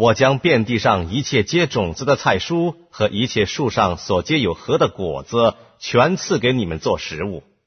我将遍地上一切结种子的菜蔬和一切树上所结有核的果子，全赐给你们做食物。